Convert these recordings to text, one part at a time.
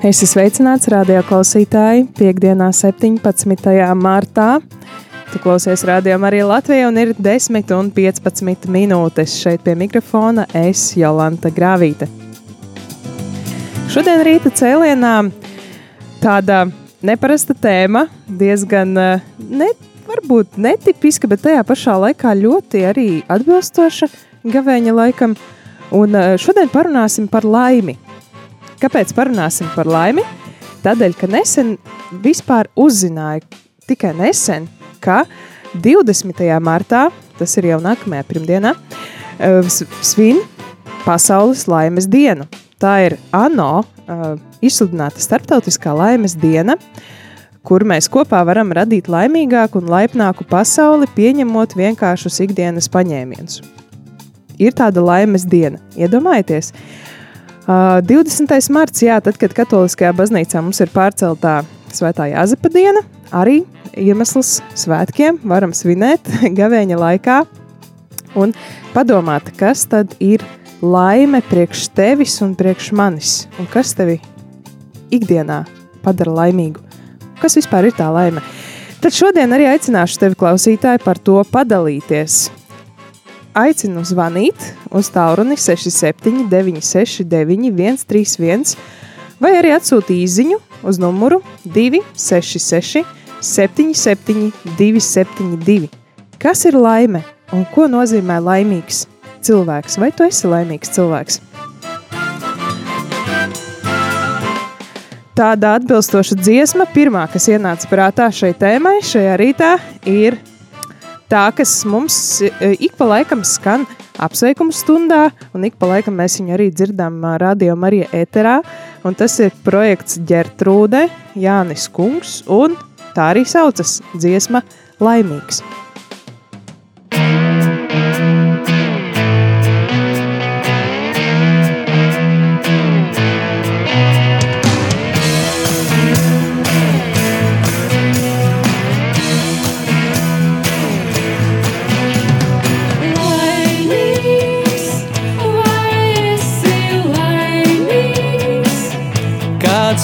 Esi sveicināts, radio klausītāji, piekdienā, 17. martā. Tu klausies radio arī Latvijā, un ir 10 un 15 minūtes šeit pie mikrofona. Es, Jolanta Grāvīte. Šodien rīta cēlienā tāda neparasta tēma, diezgan ne, varbūt netipiska, bet tajā pašā laikā ļoti arī atbilstoša gavēņa laikam. Un šodien parunāsim par laimi. Kāpēc parunāsim par laimi? Tādēļ, ka nesen vispār uzzināju, tikai nesen, ka 20. martā, tas ir jau nākamajā pirmdienā, svin Pasaules laimes dienu. Tā ir ANO uh, izsludināta starptautiskā laimes diena, kur mēs kopā varam radīt laimīgāku un laipnāku pasauli, pieņemot vienkāršus ikdienas paņēmienus. Ir tāda laimes diena, iedomājieties! Uh, 20. marts, jā, tad, kad Katoliskajā baznīcā mums ir pārceltā Svētā Jāzepa diena, arī iemesls svētkiem varam svinēt gavēņa laikā un padomāt, kas tad ir laime priekš tevis un priekš manis, un kas tevi ikdienā padara laimīgu. Kas vispār ir tā laime? Tad šodien arī aicināšu tevi klausītāji par to padalīties aicinu zvanīt uz tālruni 67, 969, 131, vai arī atsūtīt īsiņu uz numuru 266, 77, 272. Kas ir laime un ko nozīmē laimīgs cilvēks? Vai tu esi laimīgs cilvēks? Tāda atbilstoša dziesma, pirmā, kas ienāca prātā šai tēmai, šajā rītā, ir tā, kas mums e, ik pa laikam skan apsveikuma stundā, un ik pa laikam mēs viņu arī dzirdam radio Marija ēterā, un tas ir projekts Ģertrūde, Jānis Kungs, un tā arī saucas dziesma Laimīgs.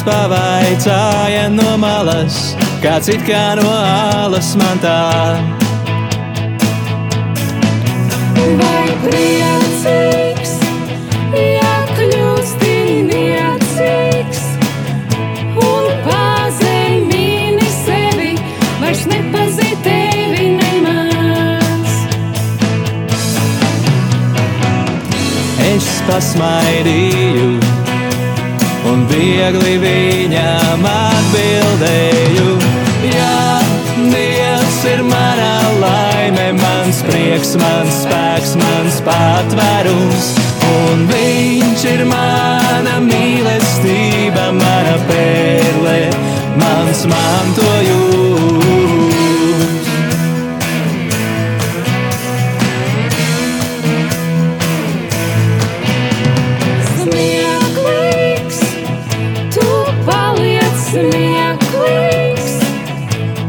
Pavaicāja no malas, kāds it kā no alas man tā. Vai priecīgs, ja kļūsti niecīgs un pazemini sevi, vairs nepazīt tevi nemaz. Es pasmaidīju un viegli viņam atbildēju. Jā, Dievs ir mana laime, mans prieks, mans spēks, mans patvērums. Un viņš ir mana mīlestība, mana pērle, mans mantojums. Smieklīgs.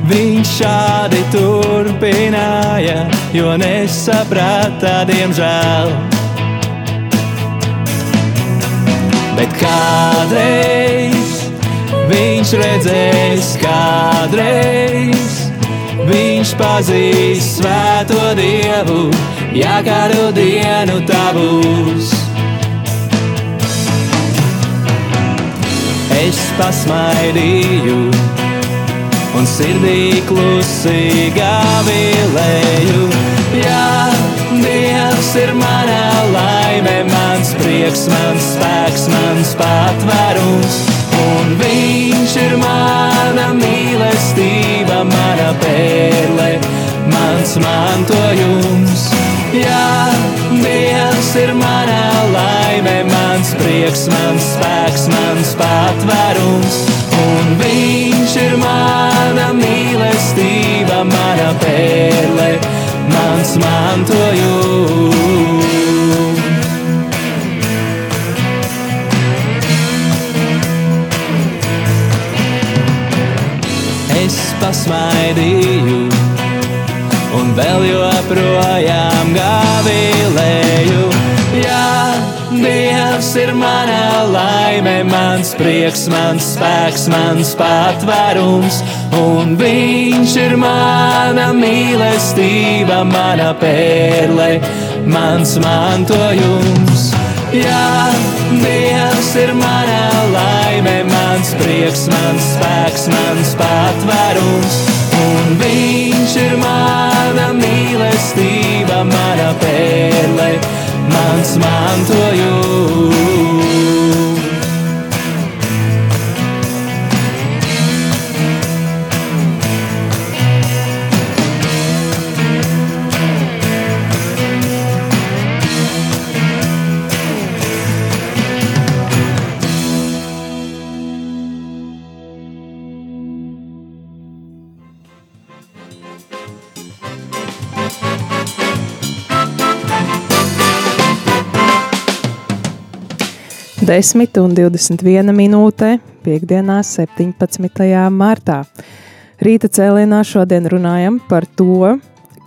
Viņš šādi turpināja, jo nesaprata, diemžēl. Bet kādreiz viņš redzēs, kādreiz viņš pazīs svēto dievu, ja kādu dienu tā būs. Es pasmaidīju, un sirdī klusi gavilēju. Jā, Dievs ir mana laime, mans prieks, mans spēks, mans patvērums. Un viņš ir mana mīlestība, mana pērle, mans mantojums. Jā, Dievs ir mana laime, mans prieks, mans spēks, mans patvērums. Un viņš ir mana mīlestība, mana pērle, mans mantojums. Es pasmaidīju, un vēl joprojām gavilēju. Jā, Dievs ir mana laime, mans prieks, mans spēks, mans patvērums, un Viņš ir mana mīlestība, mana pērle, mans mantojums. Jā, Dievs ir mana laime, mans prieks, mans spēks, mans patvērums, un Viņš ir mana mīlestība, mana pērle, mans mantojums. Desmit un 21 minūte piekdienā, 17. martā. Rīta cēlienā šodien runājam par to,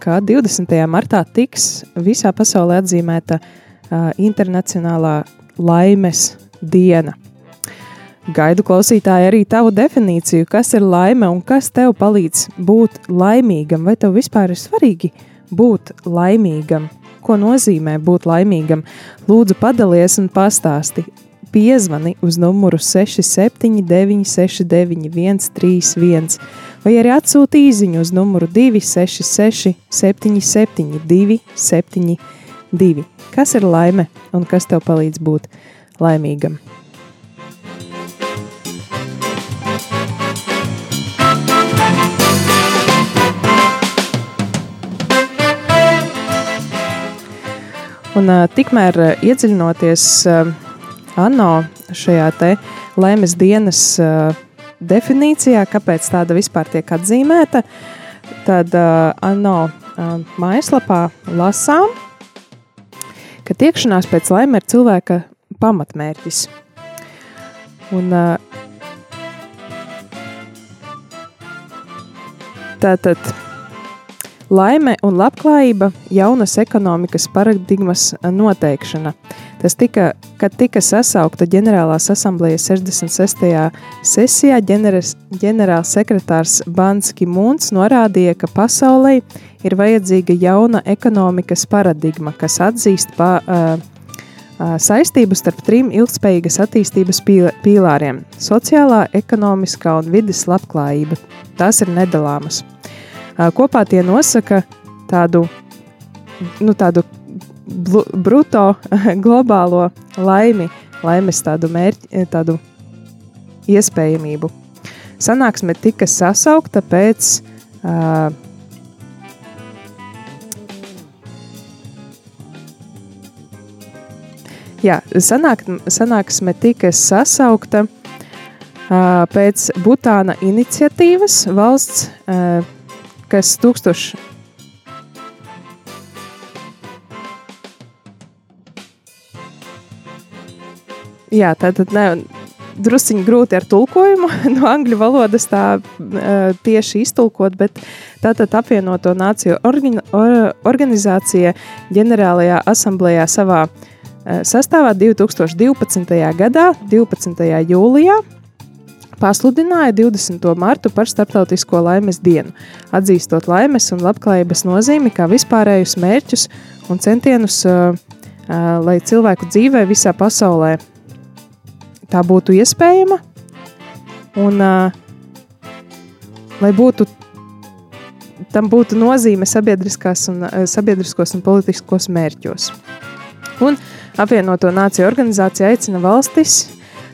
ka 20. martā tiks visā pasaulē atzīmēta uh, Internacionālā laimes diena. Gaidu klausītāji arī tavu definīciju, kas ir laime un kas tev palīdz būt laimīgam, vai tev vispār ir svarīgi būt laimīgam, ko nozīmē būt laimīgam. Lūdzu, padalies un pastāsti. Piezvani uz numuru 679, 691, 131, vai arī atsūti īsiņu uz numuru 266, 77, 272. Kas ir laime un kas tev palīdz būt laimīgam? Un, tikmēr iedziļinoties ANO šajā te laimes dienas uh, definīcijā, kāpēc tāda vispār tiek atzīmēta, tad uh, ANO uh, mājaslapā lasām, ka tiekšanās pēc laime ir cilvēka pamatmērķis. Un, uh, tātad Laime un labklājība jaunas ekonomikas paradigmas noteikšana. Tas tika, kad tika sasaukta ģenerālās asamblejas 66. sesijā, ģeneras, ģenerāls sekretārs Bans Kimūns norādīja, ka pasaulē ir vajadzīga jauna ekonomikas paradigma, kas atzīst pa, uh, uh, saistību starp trim ilgspējīgas attīstības pīlāriem - sociālā, ekonomiskā un vidas labklājība. Tās ir nedalāmas. Kopā tie nosaka tādu, nu, tādu bruto globālo laimi, laimes tādu mērķi, tādu iespējamību. Sanāksme tika sasaukta pēc uh, Jā, sanāk, sanāksme tika sasaukta uh, pēc Butāna iniciatīvas valsts uh, kas tūkstoši. Jā, tā tad ne, drusciņi grūti ar tulkojumu no angļu valodas tā uh, tieši iztulkot, bet tātad apvienoto nāciju organ, or, organizācija ģenerālajā asamblējā savā uh, sastāvā 2012. gadā, 12. jūlijā, pasludināja 20. martu par Startautisko laimes dienu, atzīstot laimes un labklājības nozīmi kā vispārējus mērķus un centienus, uh, uh, lai cilvēku dzīvē visā pasaulē tā būtu iespējama un lai būtu tam būtu nozīme sabiedriskās un, sabiedriskos un politiskos mērķos. Un apvienoto nāciju organizācija aicina valstis,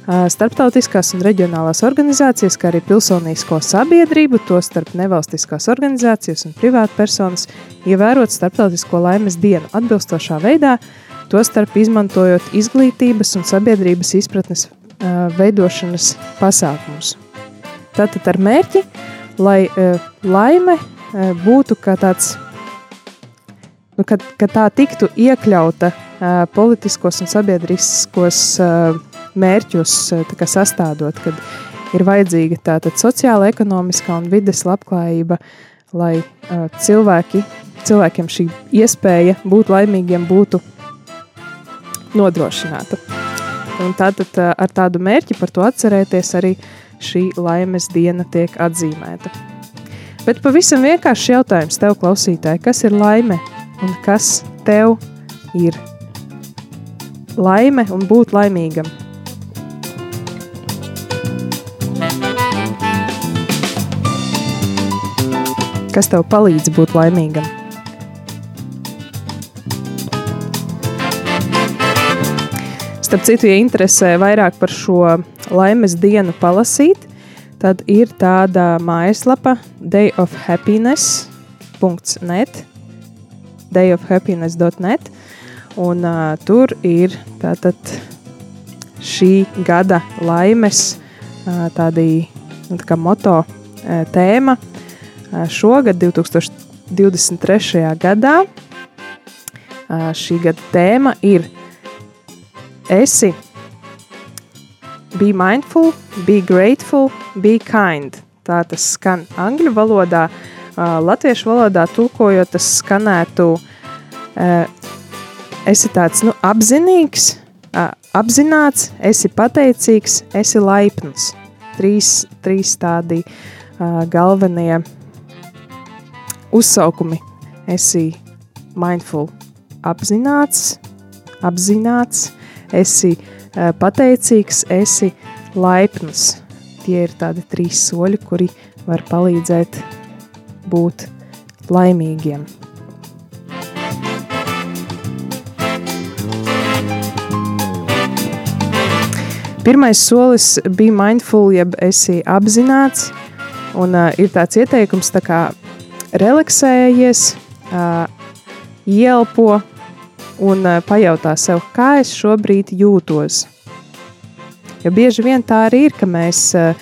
starptautiskās un reģionālās organizācijas, kā arī pilsonisko sabiedrību, to starp nevalstiskās organizācijas un privātpersonas, ievērot starptautisko laimes dienu atbilstošā veidā, to starp izmantojot izglītības un sabiedrības izpratnes veidošanas pasākumus. Tātad ar mērķi, lai laime būtu kā tāds, nu, ka, ka tā tiktu iekļauta politiskos un sabiedriskos mērķus sastādot, kad ir vajadzīga tātad sociāla, ekonomiskā un vides labklājība, lai cilvēki, cilvēkiem šī iespēja būt laimīgiem būtu nodrošināta. Un tātad ar tādu mērķi par to atcerēties arī šī laimes diena tiek atzīmēta. Bet pavisam vienkāršs jautājums tev, klausītāji, kas ir laime un kas tev ir laime un būt laimīgam? Kas tev palīdz būt laimīgam? Starp citu, ja interesē vairāk par šo laimes dienu palasīt, tad ir tāda mājaslapa dayofhappiness.net dayofhappiness.net un uh, tur ir tātad šī gada laimes uh, tādi, nu, tā kā moto uh, tēma uh, šogad 2023. gadā. Uh, šī gada tēma ir esi be mindful, be grateful, be kind. Tā tas skan angļu valodā, uh, latviešu valodā tulkojot, tas skanētu uh, esi tāds nu, apzinīgs, uh, apzināts, esi pateicīgs, esi laipns. Trīs, trīs tādi galvenie uzsaukumi. Esi mindful, apzināts, apzināts, esi uh, pateicīgs, esi laipns. Tie ir tādi trīs soļi, kuri var palīdzēt būt laimīgiem. Pirmais solis bija mindful, jeb esi apzināts, un uh, ir tāds ieteikums, tā kā relaksējies, uh, ielpo un uh, pajautā sev, kā es šobrīd jūtos. Jo bieži vien tā arī ir, ka mēs uh,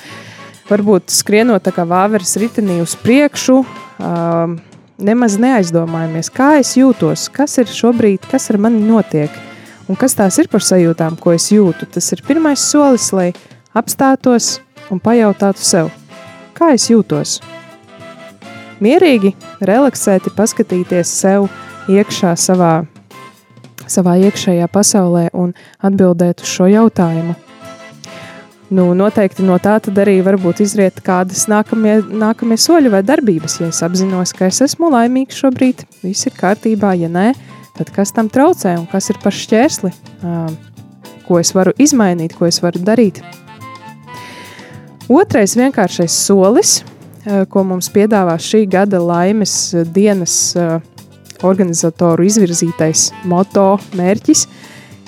varbūt skrienot tā kā vāveres ritenī uz priekšu, uh, nemaz neaizdomājamies, kā es jūtos, kas ir šobrīd, kas ar mani notiek, un kas tās ir par sajūtām, ko es jūtu. Tas ir pirmais solis, lai apstātos un pajautātu sev, kā es jūtos. Mierīgi, relaksēti paskatīties sev iekšā savā, savā iekšējā pasaulē un atbildēt uz šo jautājumu. Nu, noteikti no tā tad arī varbūt izriet kādas nākamie, nākamie soļi vai darbības. Ja es apzinos, ka es esmu laimīgs šobrīd, viss ir kārtībā, ja nē, tad kas tam traucē un kas ir par šķērsli, ko es varu izmainīt, ko es varu darīt. Otrais vienkāršais solis, ko mums piedāvā šī gada laimes dienas organizatoru izvirzītais moto mērķis,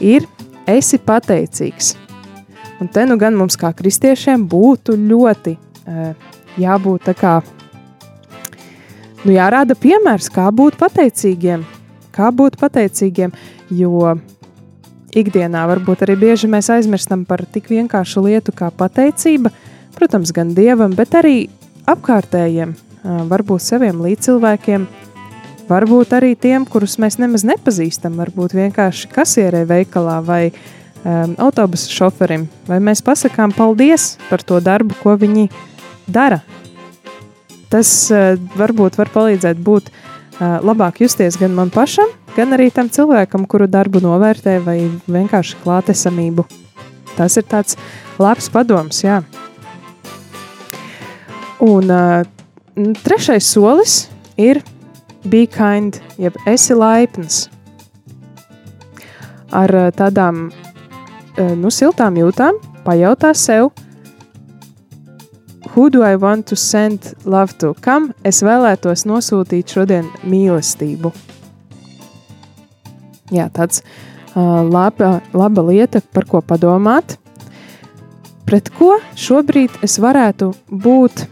ir esi pateicīgs. Un te nu gan mums kā kristiešiem būtu ļoti jābūt tā kā, nu jārāda piemērs, kā būt pateicīgiem, kā būt pateicīgiem, jo ikdienā varbūt arī bieži mēs aizmirstam par tik vienkāršu lietu kā pateicība, protams, gan Dievam, bet arī apkārtējiem, varbūt saviem līdzcilvēkiem, varbūt arī tiem, kurus mēs nemaz nepazīstam, varbūt vienkārši kasierē veikalā vai um, autobusu šoferim, vai mēs pasakām paldies par to darbu, ko viņi dara. Tas uh, varbūt var palīdzēt būt uh, labāk justies gan man pašam, gan arī tam cilvēkam, kuru darbu novērtē vai vienkārši klātesamību. Tas ir tāds labs padoms, jā. Un uh, trešais solis ir be kind, jeb esi laipns. Ar uh, tādām uh, nu, siltām jūtām pajautā sev, who do I want to send love to? Kam es vēlētos nosūtīt šodien mīlestību? Jā, tāds uh, laba, laba lieta, par ko padomāt. Pret ko šobrīd es varētu būt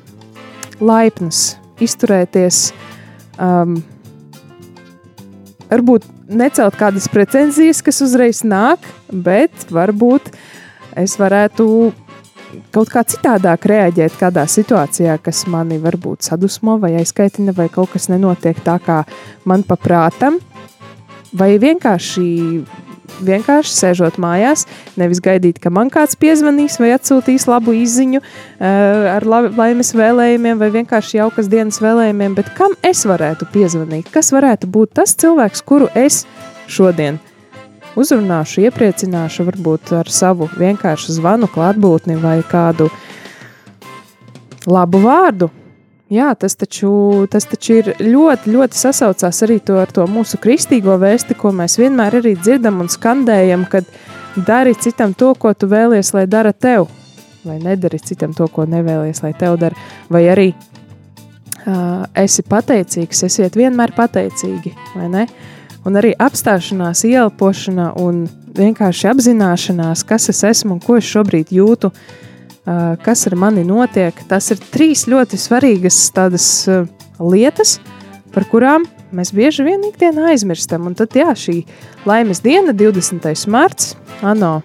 laipns, izturēties, um, varbūt necelt kādas pretenzijas, kas uzreiz nāk, bet varbūt es varētu kaut kā citādāk reaģēt kādā situācijā, kas mani varbūt sadusmo vai aizkaitina, vai kaut kas nenotiek tā, kā man paprātam. Vai vienkārši, vienkārši sēžot mājās, nevis gaidīt, ka man kāds piezvanīs vai atsūtīs labu izziņu uh, ar la laimes vēlējumiem, vai vienkārši jaukas dienas vēlējumiem, bet kam es varētu piezvanīt? Kas varētu būt tas cilvēks, kuru es šodien uzrunāšu, iepriecināšu, varbūt ar savu vienkāršu zvanu, klātbūtni vai kādu labu vārdu. Jā, tas taču, tas taču ir ļoti, ļoti sasaucās arī to ar to mūsu kristīgo vēsti, ko mēs vienmēr arī dzirdam un skandējam, kad dari citam to, ko tu vēlies, lai dara tev, vai nedari citam to, ko nevēlies, lai tev dara, vai arī uh, esi pateicīgs, esiet vienmēr pateicīgi, vai ne? Un arī apstāšanās, ielpošana un vienkārši apzināšanās, kas es esmu un ko es šobrīd jūtu, uh, kas ar mani notiek. Tas ir trīs ļoti svarīgas tādas lietas, par kurām mēs bieži vien ikdienā aizmirstam. Un tad, jā, šī laimes diena, 20. marts, ANO,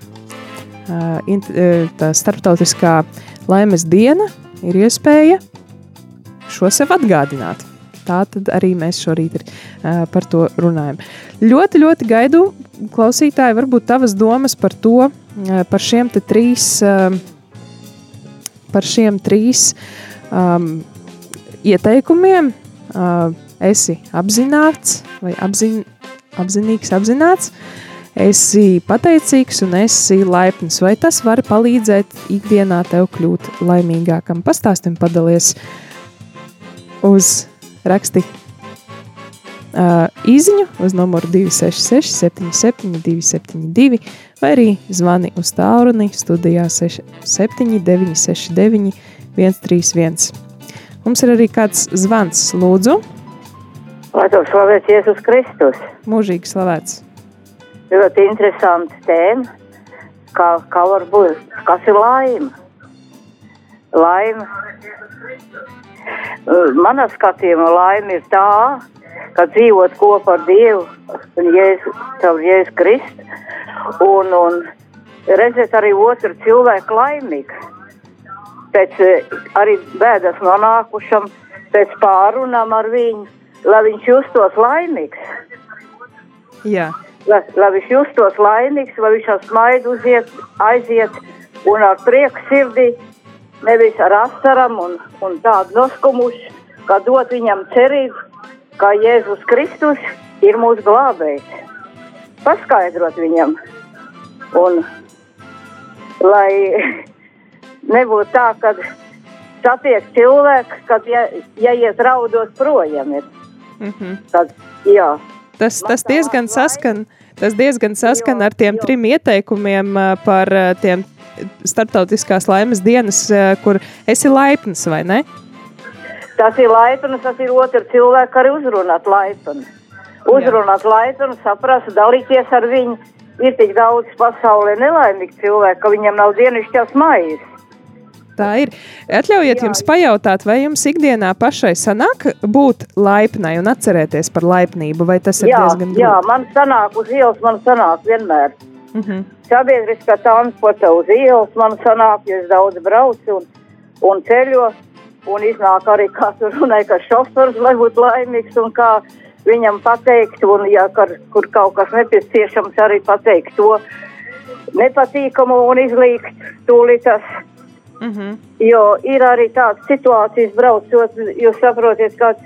tā starptautiskā laimes diena, ir iespēja šo sev atgādināt. Tā tad arī mēs šorīt ir, uh, par to runājam. Ļoti, ļoti gaidu, klausītāji, varbūt tavas domas par to, uh, par šiem trīs, uh, par šiem trīs um, ieteikumiem. Uh, esi apzināts vai apzin, apzinīgs, apzināts, esi pateicīgs un esi laipns. Vai tas var palīdzēt ikdienā tev kļūt laimīgākam? Pastāstim, padalies uz raksti izziņu uz numuru 266, 77, 272, vai arī zvani uz tālruni studijā 79, 69, 131. Mums ir arī kāds zvans, lūdzu, Lai to slavēts Jēzus Kristus. mūžīgi slavēts. Ļoti interesanti tēma. Kā, kā var būt? Kas ir laime? Laime. Manā skatījumā laime ir tā, ka dzīvot kopā ar Dievu caur Jēzu Kristu un, un redzēt arī otru cilvēku laimīgu. Pēc eh, arī bēdas nonākušam, pēc pārunām ar viņu, lai viņš justos laimīgs. Jā, lai, lai viņš justos laimīgs, lai viņš ar smaidu uziet, aiziet un ar prieku sirdī, nevis ar asarām un, un tādu noskumušu, kā dot viņam cerību, ka Jēzus Kristus ir mūsu glābējs. Paskaidrot viņam, un lai nebūtu tā, ka satiek cilvēku, kad ja, ja iet raudos projām, ir, mhm. tad jā. tas, tas diezgan laime- saskan. Tas diezgan saskan Jā, ar tiem trim ieteikumiem par tiem starptautiskās laimes dienas, ā, kur esi laipns vai ne? Tas ir laipns, tas ir otrs cilvēks, arī uzrunāt laipni. Uzrunāt laipni, saprast, dalīties ar viņu. Ir tik daudz pasaulē nelaimīgu cilvēku, ka viņam nav dienasčās maijas. Tā ir. Atļaujiet Jā. jums pajautāt, vai jums ikdienā pašai sanāk būt laipnai un atcerēties par laipnību, vai tas ir Jā, diezgan jā, grūti? man sanāk uz ielas, man sanāk vienmēr. Uh -huh. Sabiedriskā transporta uz ielas man sanāk, jo es daudz braucu un, un ceļo. Un iznāk arī, kā tur runāja, ka šofers lai būtu laimīgs un kā viņam pateikt, un ja kar, kur kaut kas nepieciešams, arī pateikt to nepatīkamu un izlīgt tūlīt tas. Uh -huh. Jo ir arī tādas situācijas, braucot, jūs saprotat, kad,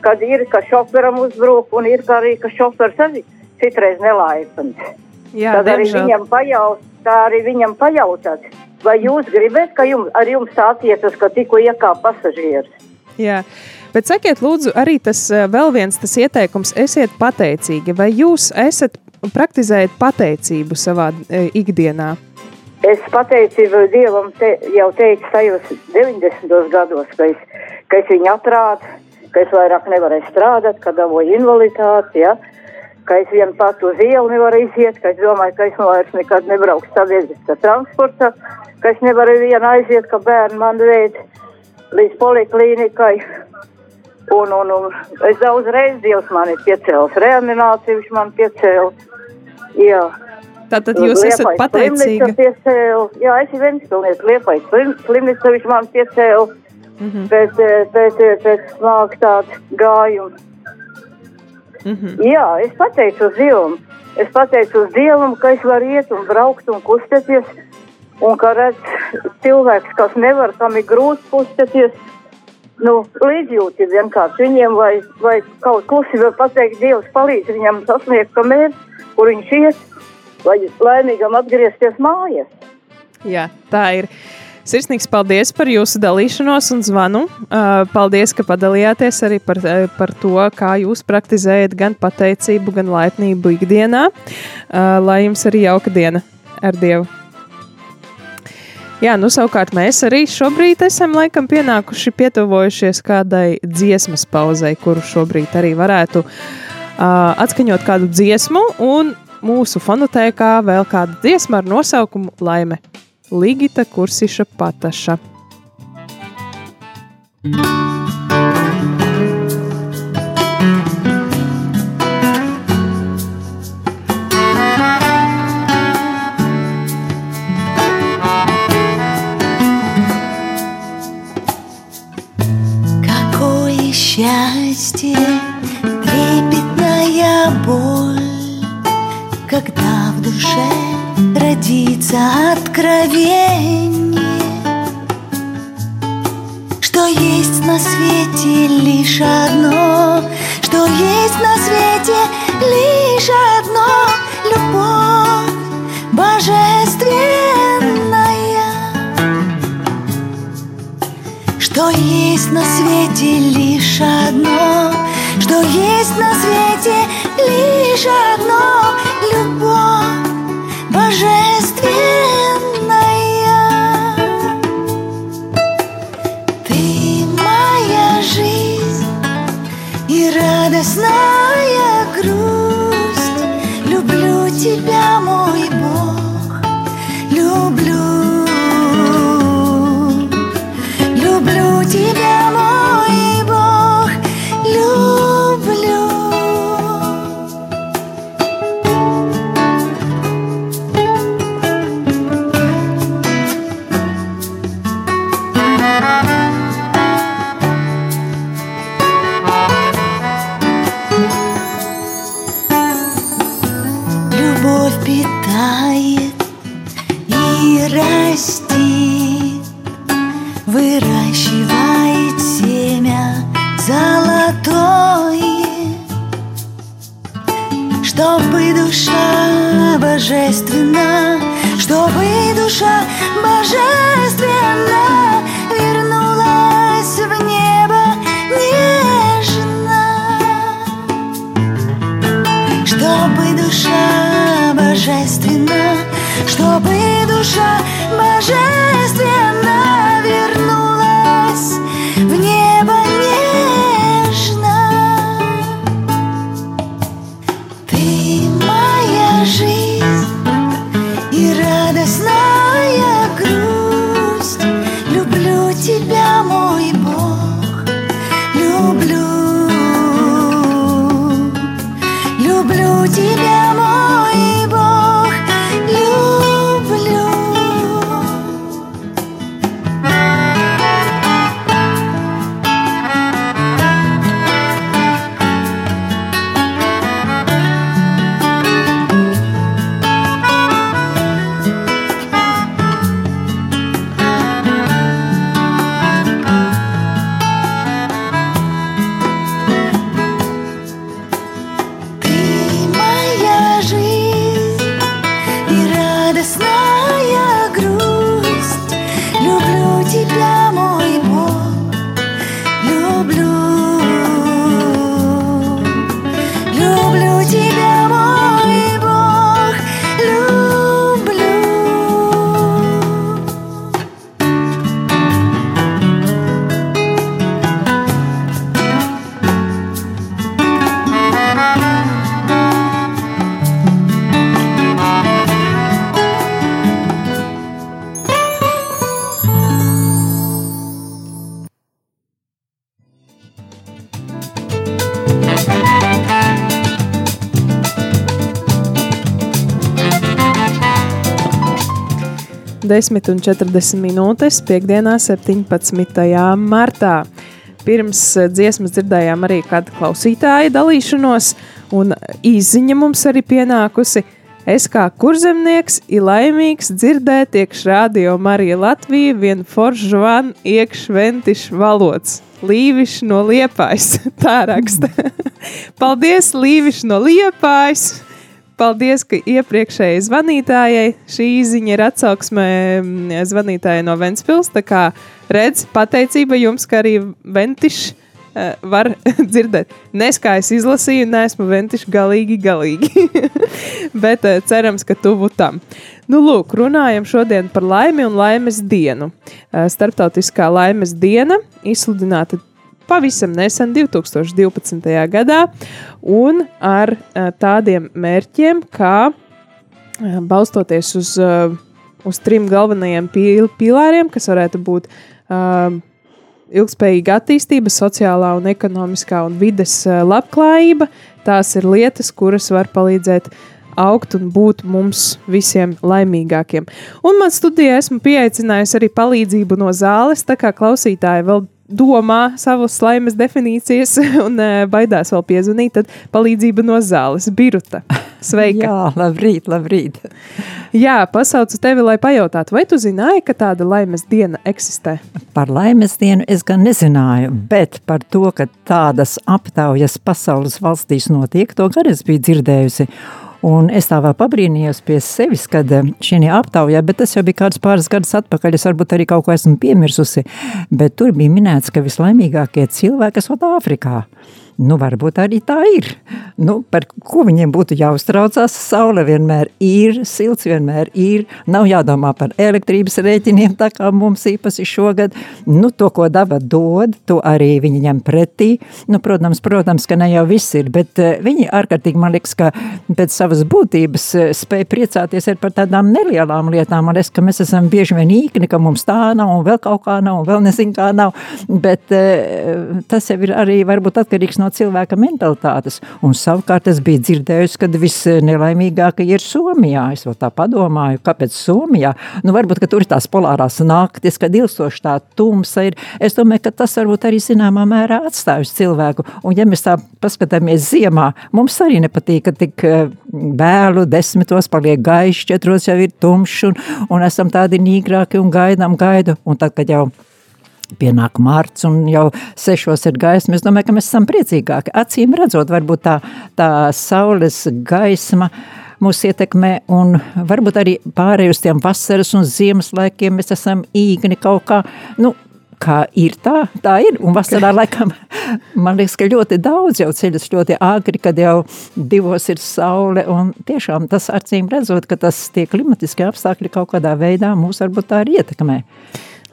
kad ir, ka šoferam uzbruk, un ir arī, ka šofers arī citreiz nelaipns. Jā, Tad arī diemžēl. viņam, pajaut, tā arī viņam pajautāt, vai jūs gribat, ka jums, ar jums tā attiecas, ka tikko iekāpa pasažieris. Jā. Bet sakiet, lūdzu, arī tas ā, vēl viens tas ieteikums, esiet pateicīgi. Vai jūs esat praktizējat pateicību savā e, ikdienā? es pateicību Dievam te, jau teicu tajos 90. gados, ka es, ka es viņu atrādu, ka es vairāk nevarēju strādāt, ka dabūju invaliditāti, ja? Ka es vien pat uz ielu nevaru iziet, ka es domāju, ka es vairs nekad nebraukšu sabiedriskā transportā, ka es nevaru vien aiziet, ka bērni man veid līdz poliklīnikai. Un, un, un es daudz reizes Dievs man ir piecēlis reanimāciju, viņš man piecēla. Jā. Tātad jūs esat Liepājas pateicīga. Jā, es esmu Ventspilnieks, Liepais slimnīca, viņš man piecēla Mhm. pēc, eh, pēc, eh, pēc smaga tāda gājuma. Mhm. Jā, es pateicu uz Dievu. Es pateicu uz Dievu, ka es varu iet un braukt un kustēties. Un ka redz cilvēks, kas nevar, kam ir grūti kustēties, nu, līdzjūti vienkārši viņiem, vai, vai kaut klusi var pateikt, Dievs palīdz viņam sasniegt to mērķi, kur viņš iet, lai laimīgam atgriezties mājās. Jā, tā ir. Sirsnīgs paldies par jūsu dalīšanos un zvanu. Paldies, ka padalījāties arī par, par to, kā jūs praktizējat gan pateicību, gan laipnību ikdienā. Lai jums arī jauka diena ar Dievu. Jā, nu savukārt mēs arī šobrīd esam laikam pienākuši pietuvojušies kādai dziesmas pauzei, kuru šobrīd arī varētu uh, atskaņot kādu dziesmu un mūsu fonotēkā vēl kāda dziesma ar nosaukumu Laime. Ligita Kursiša Pataša. Какое счастье, трепетная боль, Когда в душе родится откровение, Что есть на свете лишь одно, Что есть на свете лишь одно, Любовь божественная. Что есть на свете лишь одно, что есть на свете лишь одно, питает и растит. Выращивает семя золотое, чтобы душа божественна, чтобы душа божественна вернулась в небо нежно, чтобы душа вина Чтобы душа божественная 10,40 minūtes piekdienā, 17. martā. Pirms eh, dziesmas dzirdējām arī kādu klausītāju dalīšanos, un īziņa mums arī pienākusi. Es kā kurzemnieks ir laimīgs dzirdēt, iekš radio Marija Latvija, vien foršu van iekš ventiš valods. Līvišs no liepājas, tā raksta. Paldies, Līvišs no liepājas! Paldies, ka iepriekšējai zvanītājai šī ziņa ir atsauksmē mm, zvanītājai no Ventspils. Tā kā redz, pateicība jums, ka arī Ventišs uh, var dzirdēt. Nes kā es izlasīju, neesmu Ventišs galīgi, galīgi. Bet uh, cerams, ka tuvu tam. Nu, lūk, runājam šodien par laimi un laimes dienu. Uh, Startautiskā laimes diena izsludināta pavisam nesen, 2012. gadā, un ar uh, tādiem mērķiem, kā uh, balstoties uz, uh, uz trim galvenajiem pīl pīlāriem, kas varētu būt ilgspējīga attīstība, sociālā un ekonomiskā un vides labklājība. Tās ir lietas, kuras var palīdzēt augt un būt mums visiem laimīgākiem. Un man studijā esmu pieaicinājusi arī palīdzību no zāles, tā kā klausītāji vēl domā savas laimes definīcijas un uh, baidās vēl piezvanīt, tad palīdzība no zāles. Biruta, sveika! Jā, labrīt, labrīt! Jā, pasaucu tevi, lai pajautātu, vai tu zināji, ka tāda laimes diena eksistē? Par laimes dienu es gan nezināju, bet par to, ka tādas aptaujas pasaules valstīs notiek, to gan es biju dzirdējusi. Un es tā vēl pabrīnījos pie sevis, kad eh, šī aptaujā, bet tas jau bija kāds pāris gadus atpakaļ, es varbūt arī kaut ko esmu piemirsusi, bet tur bija minēts, ka vislaimīgākie cilvēki esot Āfrikā. Nu, varbūt arī tā ir. Nu, par ko viņiem būtu jāuztraucās? Saule vienmēr ir, silts vienmēr ir. Nav jādomā par elektrības rēķiniem, tā kā mums īpaši šogad. Nu, to, ko daba dod, to arī viņi ņem pretī. Nu, protams, protams, ka ne jau viss ir, bet uh, viņi ārkārtīgi, man liekas, ka pēc savas būtības uh, spēj priecāties par tādām nelielām lietām. Man liekas, ka mēs esam bieži vien īkni, ka mums tā nav un vēl kaut kā nav un vēl nezinu kā nav. Bet uh, tas jau ir arī varbūt atkarīgs no no cilvēka mentalitātes. Un savukārt es biju dzirdējusi, ka visnelaimīgākie ir Somijā. Es vēl tā padomāju, kāpēc Somijā? Nu, varbūt, ka tur ir tās polārās naktis, kad ilgstoši tā tumsa ir. Es domāju, ka tas varbūt arī zināmā mērā atstāj uz cilvēku. Un ja mēs tā paskatāmies ziemā, mums arī nepatīk, ka tik vēlu eh, desmitos paliek gaišs, četros jau ir tumšs un, un esam tādi nīgrāki un gaidām gaidu. Un tad, kad jau Pienāk mārts, un jau sešos ir gaisma. Es domāju, ka mēs esam priecīgāki. Acīm redzot, varbūt tā, tā saules gaisma mūs ietekmē, un varbūt arī pārējai uz tiem vasaras un ziemas laikiem mēs esam īgni kaut kā. Nu, Kā ir tā, tā ir. Un vasarā laikam, man liekas, ka ļoti daudz jau ceļas ļoti āgri, kad jau divos ir saule. Un tiešām tas acīm redzot, ka tas tie klimatiskie apstākļi kaut kādā veidā mūs varbūt tā arī ietekmē.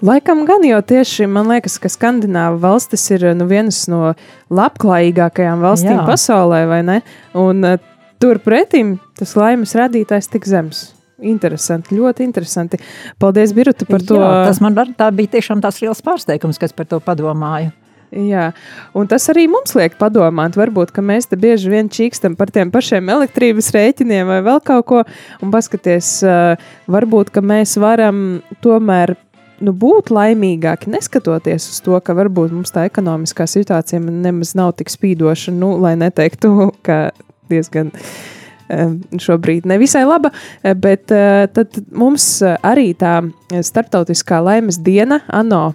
Laikam gan jau tieši man liekas, ka Skandināva valstis ir nu, vienas no labklājīgākajām valstīm Jā. pasaulē, vai ne? Un uh, turpretī tas laimes rādītājs tik zems. Interesanti, ļoti interesanti. Paldies, Birta, par to. Jā, tas man tā bija tiešām tās liels pārsteigums, kas par to padomāju. Jā, un tas arī mums liek padomāt. Varbūt mēs te bieži vien čīkstam par tiem pašiem elektrības rēķiniem vai vēl kaut ko, un paskaties, varbūt mēs varam tomēr nu, būt laimīgāki, neskatoties uz to, ka varbūt mums tā ekonomiskā situācija nemaz nav tik spīdoša, nu, lai neteiktu, ka diezgan šobrīd nevisai laba, bet eh, tad mums arī tā starptautiskā laimes diena, ANO,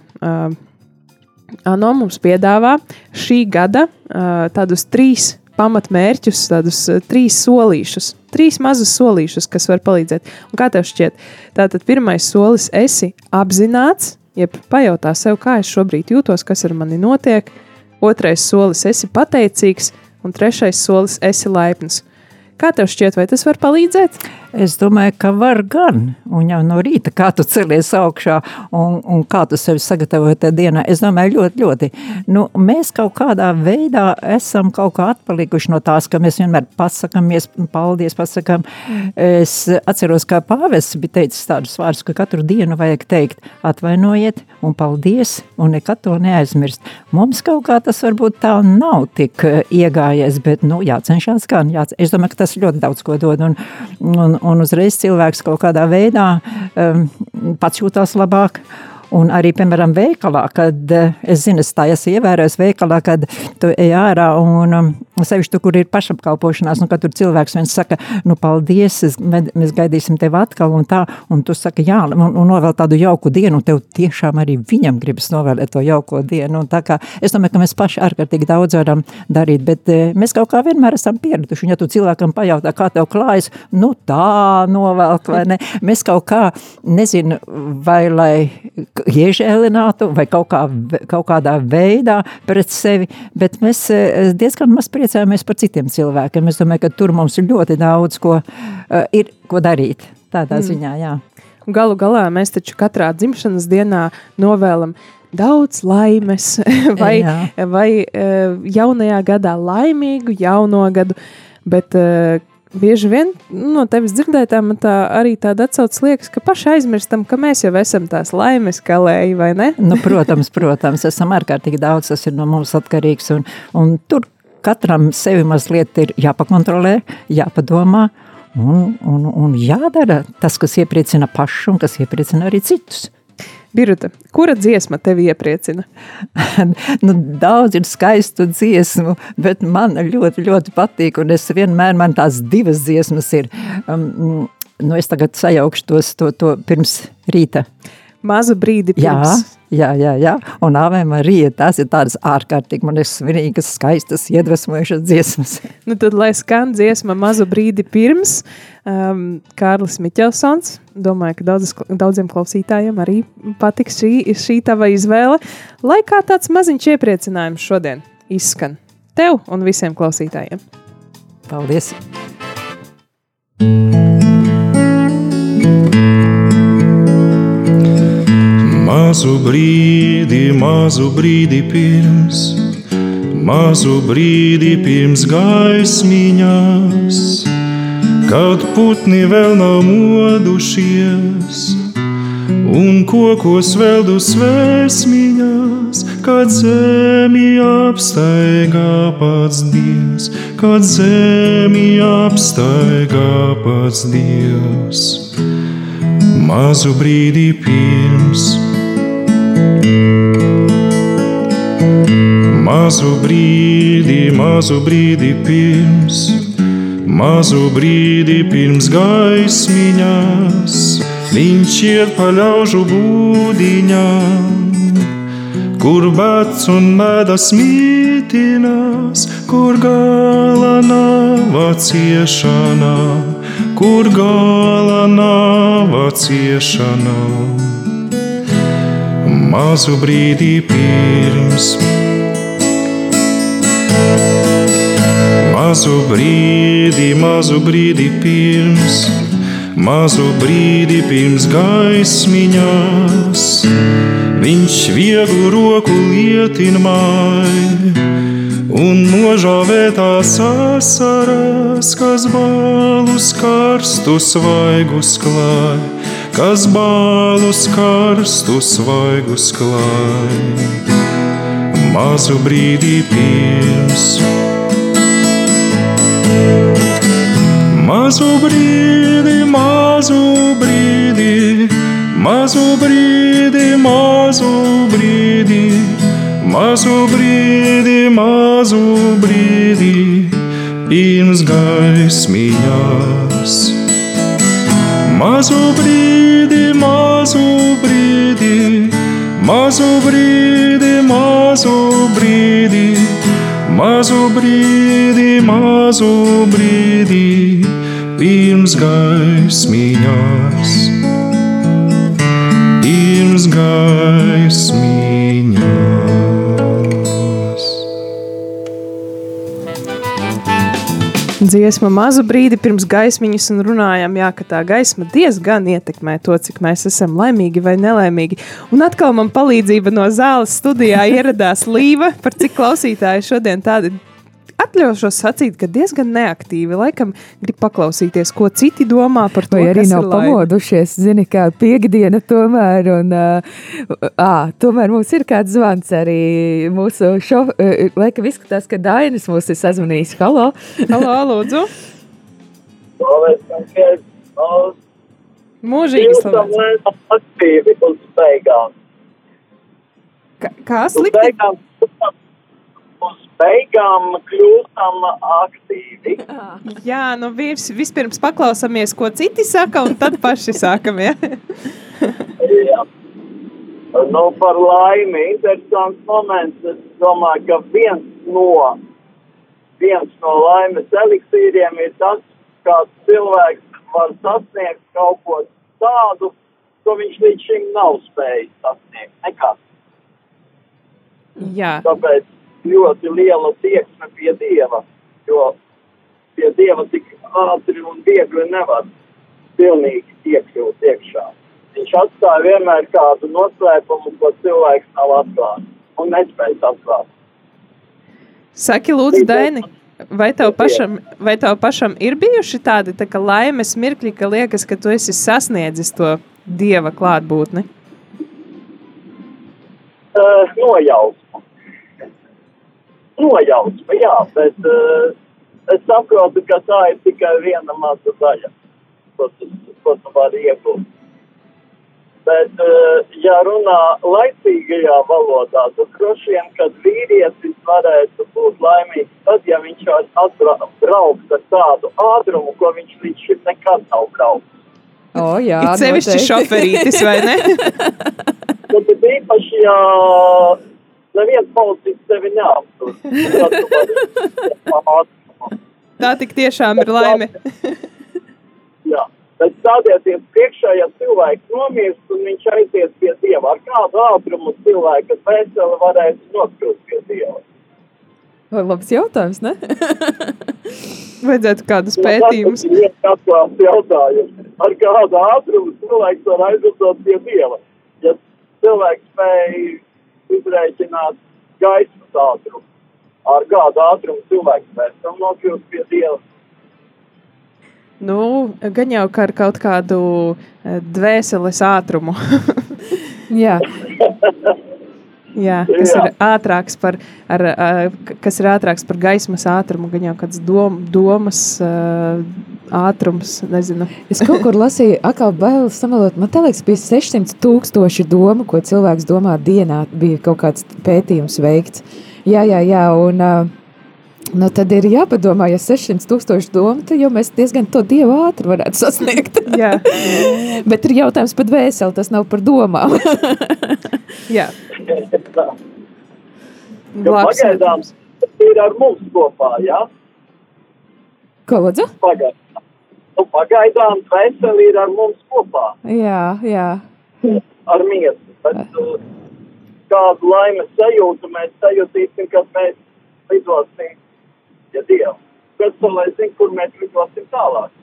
ANO mums piedāvā šī gada tādus trīs pamatmērķus, tādus uh, trīs solīšus, trīs mazus solīšus, kas var palīdzēt. Un kā tev šķiet? Tātad pirmais solis - esi apzināts, jeb pajautā sev, kā es šobrīd jūtos, kas ar mani notiek. Otrais solis - esi pateicīgs, un trešais solis - esi laipns. Kā tev šķiet, vai tas var palīdzēt? Es domāju, ka var gan. Un jau no rīta, kā tu celies augšā un, un kā tu sevi sagatavoji tajā dienā, es domāju, ļoti, ļoti. Nu, mēs kaut kādā veidā esam kaut kā atpalikuši no tās, ka mēs vienmēr pasakāmies, paldies, pasakām. Es atceros, kā pāvests bija teicis tādus vārdus, ka katru dienu vajag teikt atvainojiet un paldies un nekad to neaizmirst. Mums kaut kā tas varbūt tā nav tik iegājies, bet, nu, jācenšās gan. Jāc... Es domāju, ka tas ļoti daudz ko dod un, un, un uzreiz cilvēks kaut kādā veidā um, pats jūtās labāk. Un arī, piemēram, veikalā, kad es zinu, es tā esmu ievērojis veikalā, kad tu ej ārā un um, sevišķi kur ir pašapkalpošanās, nu, kad tur cilvēks viens saka, nu, paldies, es, mēs gaidīsim tevi atkal un tā, un tu saki, jā, un, un novēl tādu jauku dienu, un tev tiešām arī viņam gribas novēlēt to jauko dienu. Un tā kā es domāju, ka mēs paši ārkārtīgi daudz varam darīt, bet eh, mēs kaut kā vienmēr esam pieraduši. Un ja tu cilvēkam pajautā, kā tev klājas, nu tā novelk, vai ne? Mēs kaut kā, nezinu, vai lai iežēlinātu vai kaut, kā, kaut kādā veidā pret sevi, bet mēs eh, diezgan maz priecājamies par citiem cilvēkiem. Es domāju, ka tur mums ir ļoti daudz, ko, uh, ir, ko darīt tādā mm. ziņā, jā. Galu galā mēs taču katrā dzimšanas dienā novēlam daudz laimes, vai, Jā. vai uh, jaunajā gadā laimīgu jauno gadu. Bet uh, bieži vien nu, no tevis dzirdētā man tā arī tāda atsauce liekas, ka paši aizmirstam, ka mēs jau esam tās laimes kalēji, vai ne? nu, protams, protams, esam ārkārtīgi daudz, tas ir no mums atkarīgs, un, un tur katram sevi mazliet ir jāpakontrolē, jāpadomā, un, un, un jādara tas, kas iepriecina pašu un kas iepriecina arī citus. Birta, kura dziesma tevi iepriecina? nu, daudz ir skaistu dziesmu, bet man ļoti, ļoti patīk, un es vienmēr man tās divas dziesmas ir. Um, nu, es tagad sajaukšu tos to, to pirms rīta. Mazu brīdi pirms. Jā. Jā, jā, jā. Un Ave Marija, tās ir tādas ārkārtīgi, man ir svinīgas, skaistas, iedvesmojušas dziesmas. Nu tad, lai skan dziesma mazu brīdi pirms, um, Kārlis Miķelsons, domāju, ka daudzas, daudziem klausītājiem arī patiks šī, šī tava izvēle, lai kā tāds maziņš iepriecinājums šodien izskan tev un visiem klausītājiem. Paldies! Mazu brīdi, mazu brīdi pirms, mazu brīdi pirms gaismiņās, kad putni vēl nav modušies, un kokos vēl dusvēsmiņās, kad zemi apstaigā pats Dievs, kad zemi apstaigā pats Dievs. Mazu brīdi pirms, Mazu brīdi, mazu brīdi pirms, mazu brīdi pirms gaismiņās, viņš iet pa ļaužu būdiņām, kur bats un medas mītinās, kur gala nav ciešanā, kur gala nav ciešanā mazu brīdi pirms. Mazu brīdi, mazu brīdi pirms, mazu brīdi pirms gaismiņās, viņš vieglu roku lietina māju un nožāvētās asaras, kas balus karstus svaigus klāj kas bālus karstus svaigus klāj. Mazu brīdī pirms, mazu brīdi, mazu brīdi, mazu brīdi, mazu brīdi, mazu brīdi, mazu brīdi, pirms gaismiņās. Mazu brīdi, mazu brīdi, mazu brīdi, mazu brīdi, mazu brīdi, mazu brīdi, pirms gaismiņās, dziesma mazu brīdi pirms gaismiņas un runājām, jā, ka tā gaisma diezgan ietekmē to, cik mēs esam laimīgi vai nelaimīgi. Un atkal man palīdzība no zāles studijā ieradās Līva, par cik klausītāji šodien tādi atļaušos sacīt, ka diezgan neaktīvi laikam grib paklausīties, ko citi domā par to. Vai arī nav pamodušies, zini, kā piekdiena tomēr, un ā, tomēr mums ir kāds zvans arī mūsu šo, laikam izskatās, ka Dainis mūs ir sazvanījis. Halo! Halo, lūdzu! Mūžīgi beigām. Kā, slikti? beigām, beigām kļūstam aktīvi. Jā, nu vis, vispirms paklausāmies, ko citi saka, un tad paši sākam. Ja? Jā. Nu, par laimi, interesants moments. Es domāju, ka viens no, viens no laimes eliksīriem ir tas, kā cilvēks var sasniegt kaut ko tādu, ko viņš līdz šim nav spējis sasniegt. Nekad. Jā. Tāpēc ļoti liela tieksme pie Dieva, jo pie Dieva tik ātri un viegli nevar pilnīgi iekļūt iekšā. Viņš atstāja vienmēr kādu noslēpumu, ko cilvēks nav atklājis un nespējas atklāt. Saki, lūdzu, Daini, vai tev pašam, vai tev pašam ir bijuši tādi tā laimes mirkļi, ka liekas, ka tu esi sasniedzis to dieva klātbūtni? Uh, nojausma. Nojausma, jā, bet uh, es saprotu, ka tā ir tikai viena maza daļa, ko tu, ko tu vari iegūt. Bet, uh, ja runā laicīgajā valodā, tad droši vien, kad vīrietis varētu būt laimīgs, tad, ja viņš var atbraukt ar tādu ātrumu, ko viņš līdz šim nekad nav braucis. O, jā, Ir sevišķi šoferītis, vai ne? Tad ir īpaši, ja neviens policists tevi neaptur. Tā tik tiešām ir laime. Jā. Bet stādieties priekšā, ja cilvēks nomirst un viņš aizies pie Dieva. Ar kādu ātrumu cilvēka veseli varēs nokļūt pie Dieva? O, Labs jautājums, ne? Vajadzētu kādus pētījumus. Tas ir viens atklāts jautājums. Ar kādu ātrumu cilvēks var aizvedot pie Dieva? Ja cilvēks spēj izrēķināt gaismas ātrumu, ar kādu ātrumu cilvēks pēc tam nokļūst pie Dieva? Nu, gan jau kā ar kaut kādu eh, dvēseles ātrumu. Jā. Jā, kas Jā. ir ātrāks par, ar, k- kas ir ātrāks par gaismas ātrumu, gan jau kāds dom, domas ā, ātrums, nezinu. Es kaut kur lasīju, atkal bailes samalot. Man liekas, bija 600 tūkstoši domu, ko cilvēks domā dienā. Bija kaut kāds pētījums veikts. Jā, jā, jā. Un, uh, Nu, tad ir jāpadomā, ja 600 tūkstoši domu, tad jau mēs diezgan to dievu ātri varētu sasniegt. Jā. Bet ir jautājums par dvēseli, tas nav par domām. Jā. Pagaidām tas ir ar mums kopā, jā? Ko lūdzu? Pagaidām. Nu, pagaidām veseli ir ar mums kopā, jā, jā. ar miesu. Bet uh, kādu laimes sajūtu mēs sajutīsim, kad mēs lidosim pie Dieva. Pēc tam, lai zinu, kur mēs lidosim tālāk.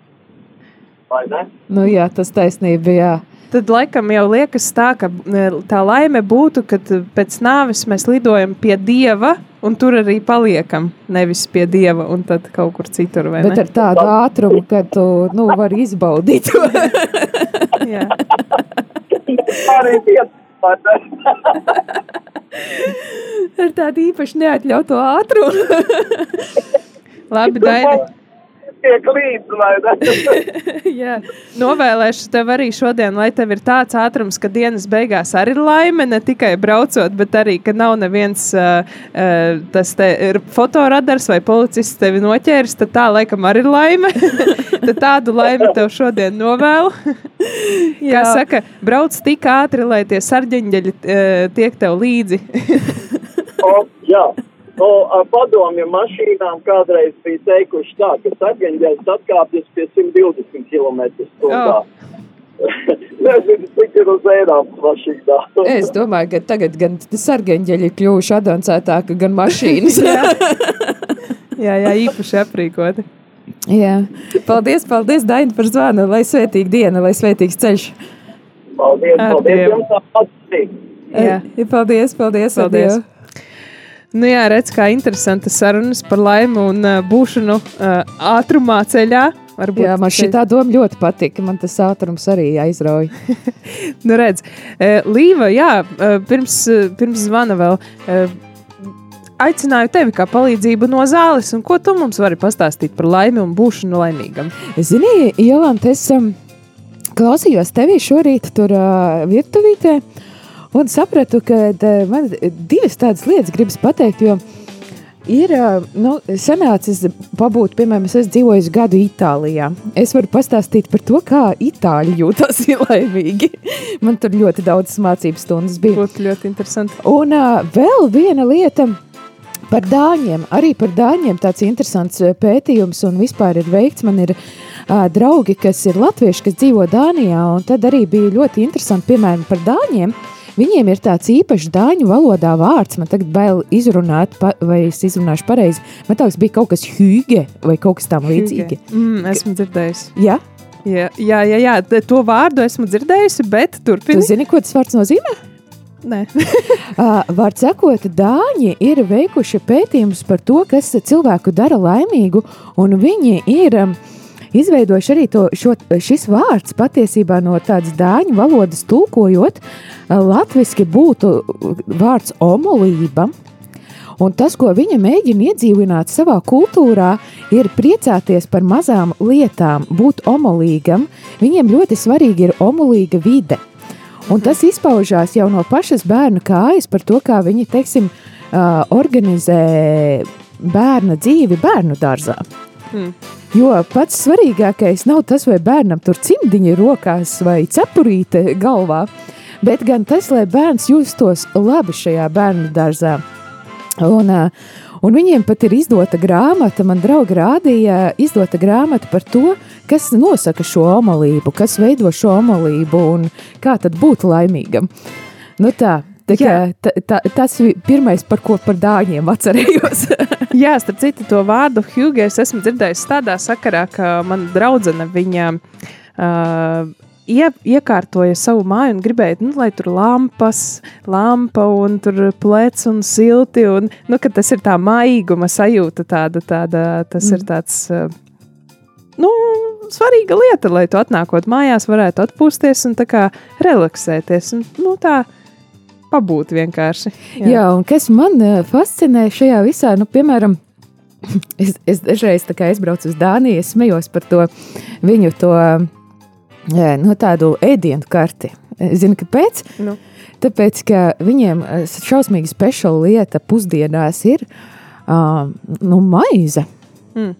Vai ne? Nu, jā, tas taisnība, jā. Tad laikam jau liekas tā, ka e, tā laime būtu, ka pēc nāves mēs lidojam pie dieva un tur arī paliekam. Nevis pie dieva un tad kaut kur citur. vai Bet ne? ar tādu ātrumu, ka tu nu, vari izbaudīt to. Ar tādu īpaši neatļautu ātrumu. Labi, Daini. Tiek līdzi? Jā. Novēlēšu tev arī šodien, lai tev ir tāds ātrums, ka dienas beigās arī ir laime, ne tikai braucot, bet arī, ka nav neviens uh, uh, tas te ir fotoradars vai policists tevi noķēris, tad tā laikam arī ir laime. tad tādu laimi tev šodien novēlu. Kā Jā. saka, brauc tik ātri, lai tie sarģeņģeļi uh, tiek tev līdzi. O, jā. O, ar padomju mašīnām kādreiz bija teikuši tā, ka sargeņģēlis atkāpjas pie 120 km/h. Nezinu, cik ir uz Eiropas mašīnā. Es domāju, ka tagad gan sargeņģeļi ir kļuvuši avansētāki, gan mašīnas. jā, jā, īpaši aprīkoti. jā. Paldies, paldies, Daini, par zvanu. Lai svētīga diena, lai svētīgs ceļš. Paldies, paldies Dievu. jums atpakaļ. Jā. Paldies, paldies. ar Paldies. Nu jā, redz, kā interesantas sarunas par laimi un uh, būšanu uh, ātrumā ceļā. Varbūt Jā, man šī tā doma ļoti patika. Man tas ātrums arī aizrauja. nu, redz, uh, Līva, jā, uh, pirms, uh, pirms zvana vēl. Uh, Aicināju tevi kā palīdzību no zāles, un ko tu mums vari pastāstīt par laimi un būšanu laimīgam? Zini, Jolanta, es um, klausījos tevī šorīt tur uh, virtuvītē un sapratu, ka uh, man divas tādas lietas gribas pateikt, jo ir uh, nu, sanācis pabūt, piemēram, es esmu dzīvojis gadu Itālijā. Es varu pastāstīt par to, kā itāļi jūtas laimīgi. man tur ļoti daudz mācību stundas bija. Būtu ļoti interesanti. Un uh, vēl viena lieta. Par dāņiem, arī par dāņiem tāds interesants pētījums un vispār ir veikts. Man ir uh, draugi, kas ir latvieši, kas dzīvo Dānijā, un tad arī bija ļoti interesanti, piemēram, par dāņiem. Viņiem ir tāds īpašs dāņu valodā vārds, man tagad bail izrunāt, pa, vai es izrunāšu pareizi. Man liekas, bija kaut kas hūge vai kaut kas tam līdzīgs. Mm, esmu dzirdējusi. Ja? Jā, jā, jā, jā, to vārdu esmu dzirdējusi, bet turpiniet. Tu zini, ko tas vārds nozīmē? Nē. Vārds sakot, Dāņi ir veikuši pētījumus par to, kas cilvēku dara laimīgu, un viņi ir um, izveidojuši arī to, šo, šis vārds patiesībā no tādas dāņu valodas tulkojot, uh, latviski būtu vārds omolība. Un tas, ko viņa mēģina iedzīvināt savā kultūrā, ir priecāties par mazām lietām, būt omolīgam. Viņiem ļoti svarīgi ir omolīga vide. Un tas izpaužās jau no pašas bērna kājas par to, kā viņi, teiksim, uh, organizē bērna dzīvi bērnu dārzā. Mm. Jo pats svarīgākais nav tas, vai bērnam tur cimdiņi rokās vai cepurīte galvā, bet gan tas, lai bērns justos labi šajā bērnu dārzā. Un, uh, un viņiem pat ir izdota grāmata, man draugi rādīja, izdota grāmata par to, kas nosaka šo omolību, kas veido šo omolību un kā tad būt laimīgam. Nu tā, tā kā, tā, tā, tas bija pirmais, par ko par dāņiem atcerējos. Jā, starp citu, to vārdu Hughes esmu dzirdējis tādā sakarā, ka mana draudzene viņa uh, ie, iekārtoja savu māju un gribēja, nu, lai tur lampas, lampa un tur plēc un silti, un, nu, tas ir tā maiguma sajūta tāda, tāda tas mm. ir tāds, uh, nu, svarīga lieta, lai tu atnākot mājās varētu atpūsties un relaksēties, un, nu, tā, pabūt vienkārši. Jā, Jā un kas man uh, fascinē šajā visā, nu, piemēram, es, es dažreiz aizbraucu uz Dāniju, es smējos par to viņu to, jā, nu, tādu ēdienu karti. Zini, kāpēc? Nu. Tāpēc, ka viņiem šausmīgi speciāla lieta pusdienās ir uh, nu, maize. Mm.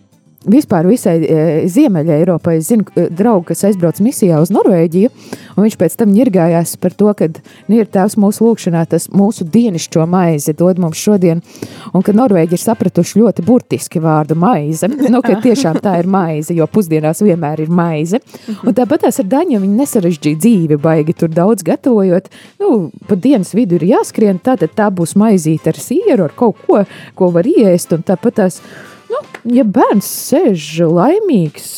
Vispār visai e, Ziemeļa Eiropai. Es zinu, draugu, kas aizbrauca misijā uz Norvēģiju, un viņš pēc tam ņirgājās par to, ka nu, ir tēvs mūsu lūgšanā, tas mūsu dienišķo maizi dod mums šodien, un ka Norvēģi ir sapratuši ļoti burtiski vārdu maize. Nu, ka tiešām tā ir maize, jo pusdienās vienmēr ir maize. Un tāpat tās ar daņiem viņi nesarežģīja dzīvi, baigi tur daudz gatavojot. Nu, pa dienas vidu ir jāskrien, tātad tā būs maizīte ar sieru, ar kaut ko, ko var iest, un tāpat tās Nu, ja bērns sēž laimīgs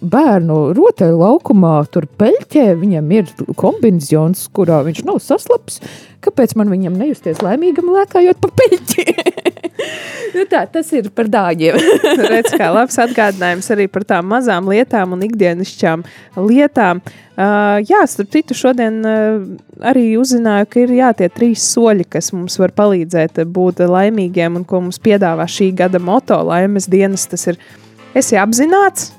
bērnu rotaļu laukumā, tur peļķē, viņam ir kombinācijons, kurā viņš nav saslaps, kāpēc man viņam nejusties laimīgam, lēkājot pa peļķi? nu tā, tas ir par dāņiem. Redz, kā labs atgādinājums arī par tām mazām lietām un ikdienišķām lietām. Uh, jā, starp citu, šodien uh, arī uzzināju, ka ir jā, tie trīs soļi, kas mums var palīdzēt būt laimīgiem un ko mums piedāvā šī gada moto laimes dienas. Tas ir esi apzināts,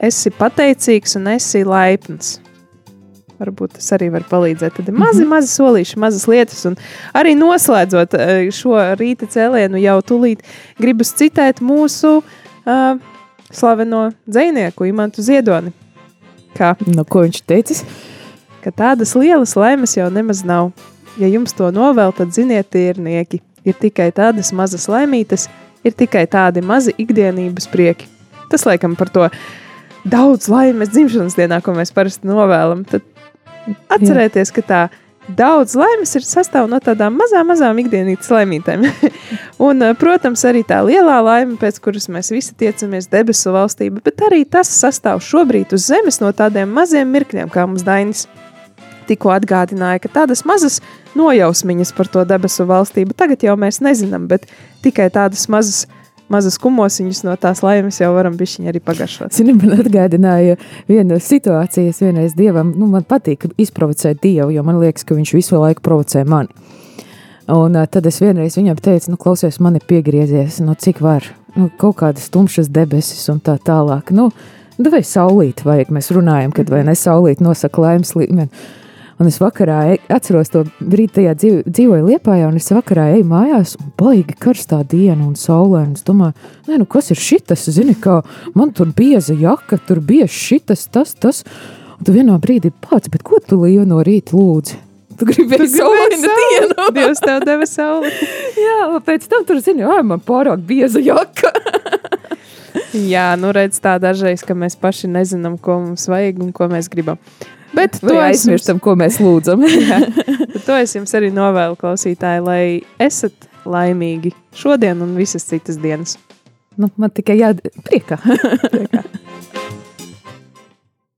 esi pateicīgs un esi laipns. Varbūt tas arī var palīdzēt. Tad ir mazi, -hmm. mazi solīši, mazas lietas. Un arī noslēdzot šo rīta cēlienu, jau tūlīt gribas citēt mūsu uh, slaveno dzinieku Imantu Ziedoni. Kā? Nu, ko viņš teicis? Ka tādas lielas laimes jau nemaz nav. Ja jums to novēl, tad ziniet, tīrnieki. Ir tikai tādas mazas laimītas, ir tikai tādi mazi ikdienības prieki. Tas laikam par to daudz laimes dzimšanas dienā, ko mēs parasti novēlam. Tad Atcerieties, ka tā daudz laimes ir sastāv no tādām mazām, mazām ikdienītas laimītēm. un, eh, protams, arī tā lielā laime, pēc kuras mēs visi tiecamies debesu valstība, bet arī tas sastāv šobrīd uz zemes no tādiem maziem mirkļiem, kā mums Dainis tikko atgādināja, ka tādas mazas nojausmiņas par to debesu valstību tagad jau mēs nezinām, bet tikai tādas mazas mazas kumosiņas no tās laimes jau varam bišķiņi arī pagaršot. Zini, man atgādināja viena situācija, es vienreiz dievam, nu, man patīk izprovocēt dievu, jo man liekas, ka viņš visu laiku provocē mani. Un uh, tad es vienreiz viņam teicu, nu, klausies, man ir piegriezies, nu, cik var, nu, kaut kādas tumšas debesis un tā tālāk. Nu, Nu, vai saulīt vajag, mēs runājam, kad vai ne saulīt nosaka laimes līmeni. Un es vakarā e- atceros to brīdi, tajā dzīv, dzīvoju Lietpājā, un es vakarā eju mājās, un baigi karstā diena un saulē. Un es domāju, nē, nu kas ir šitas? Zini, kā man tur bieza jaka, tur bija šitas, tas, tas. Un tu vienā brīdī pats, bet ko tu līja no rīta lūdzi? Tu gribēji saulainu dienu. Dievs tev deva sauli. Jā, un pēc tam tur zini, ai, man pārāk bieza jaka. Jā, nu redz tā dažreiz, ka mēs paši nezinām, ko mums vajag un ko mēs gribam. Bet to aizmirstam, ko mēs lūdzam. To es jums arī novēlu, klausītāji, lai esat laimīgi šodien un visas citas dienas. nu, man tikai jāpriekā. Priekā.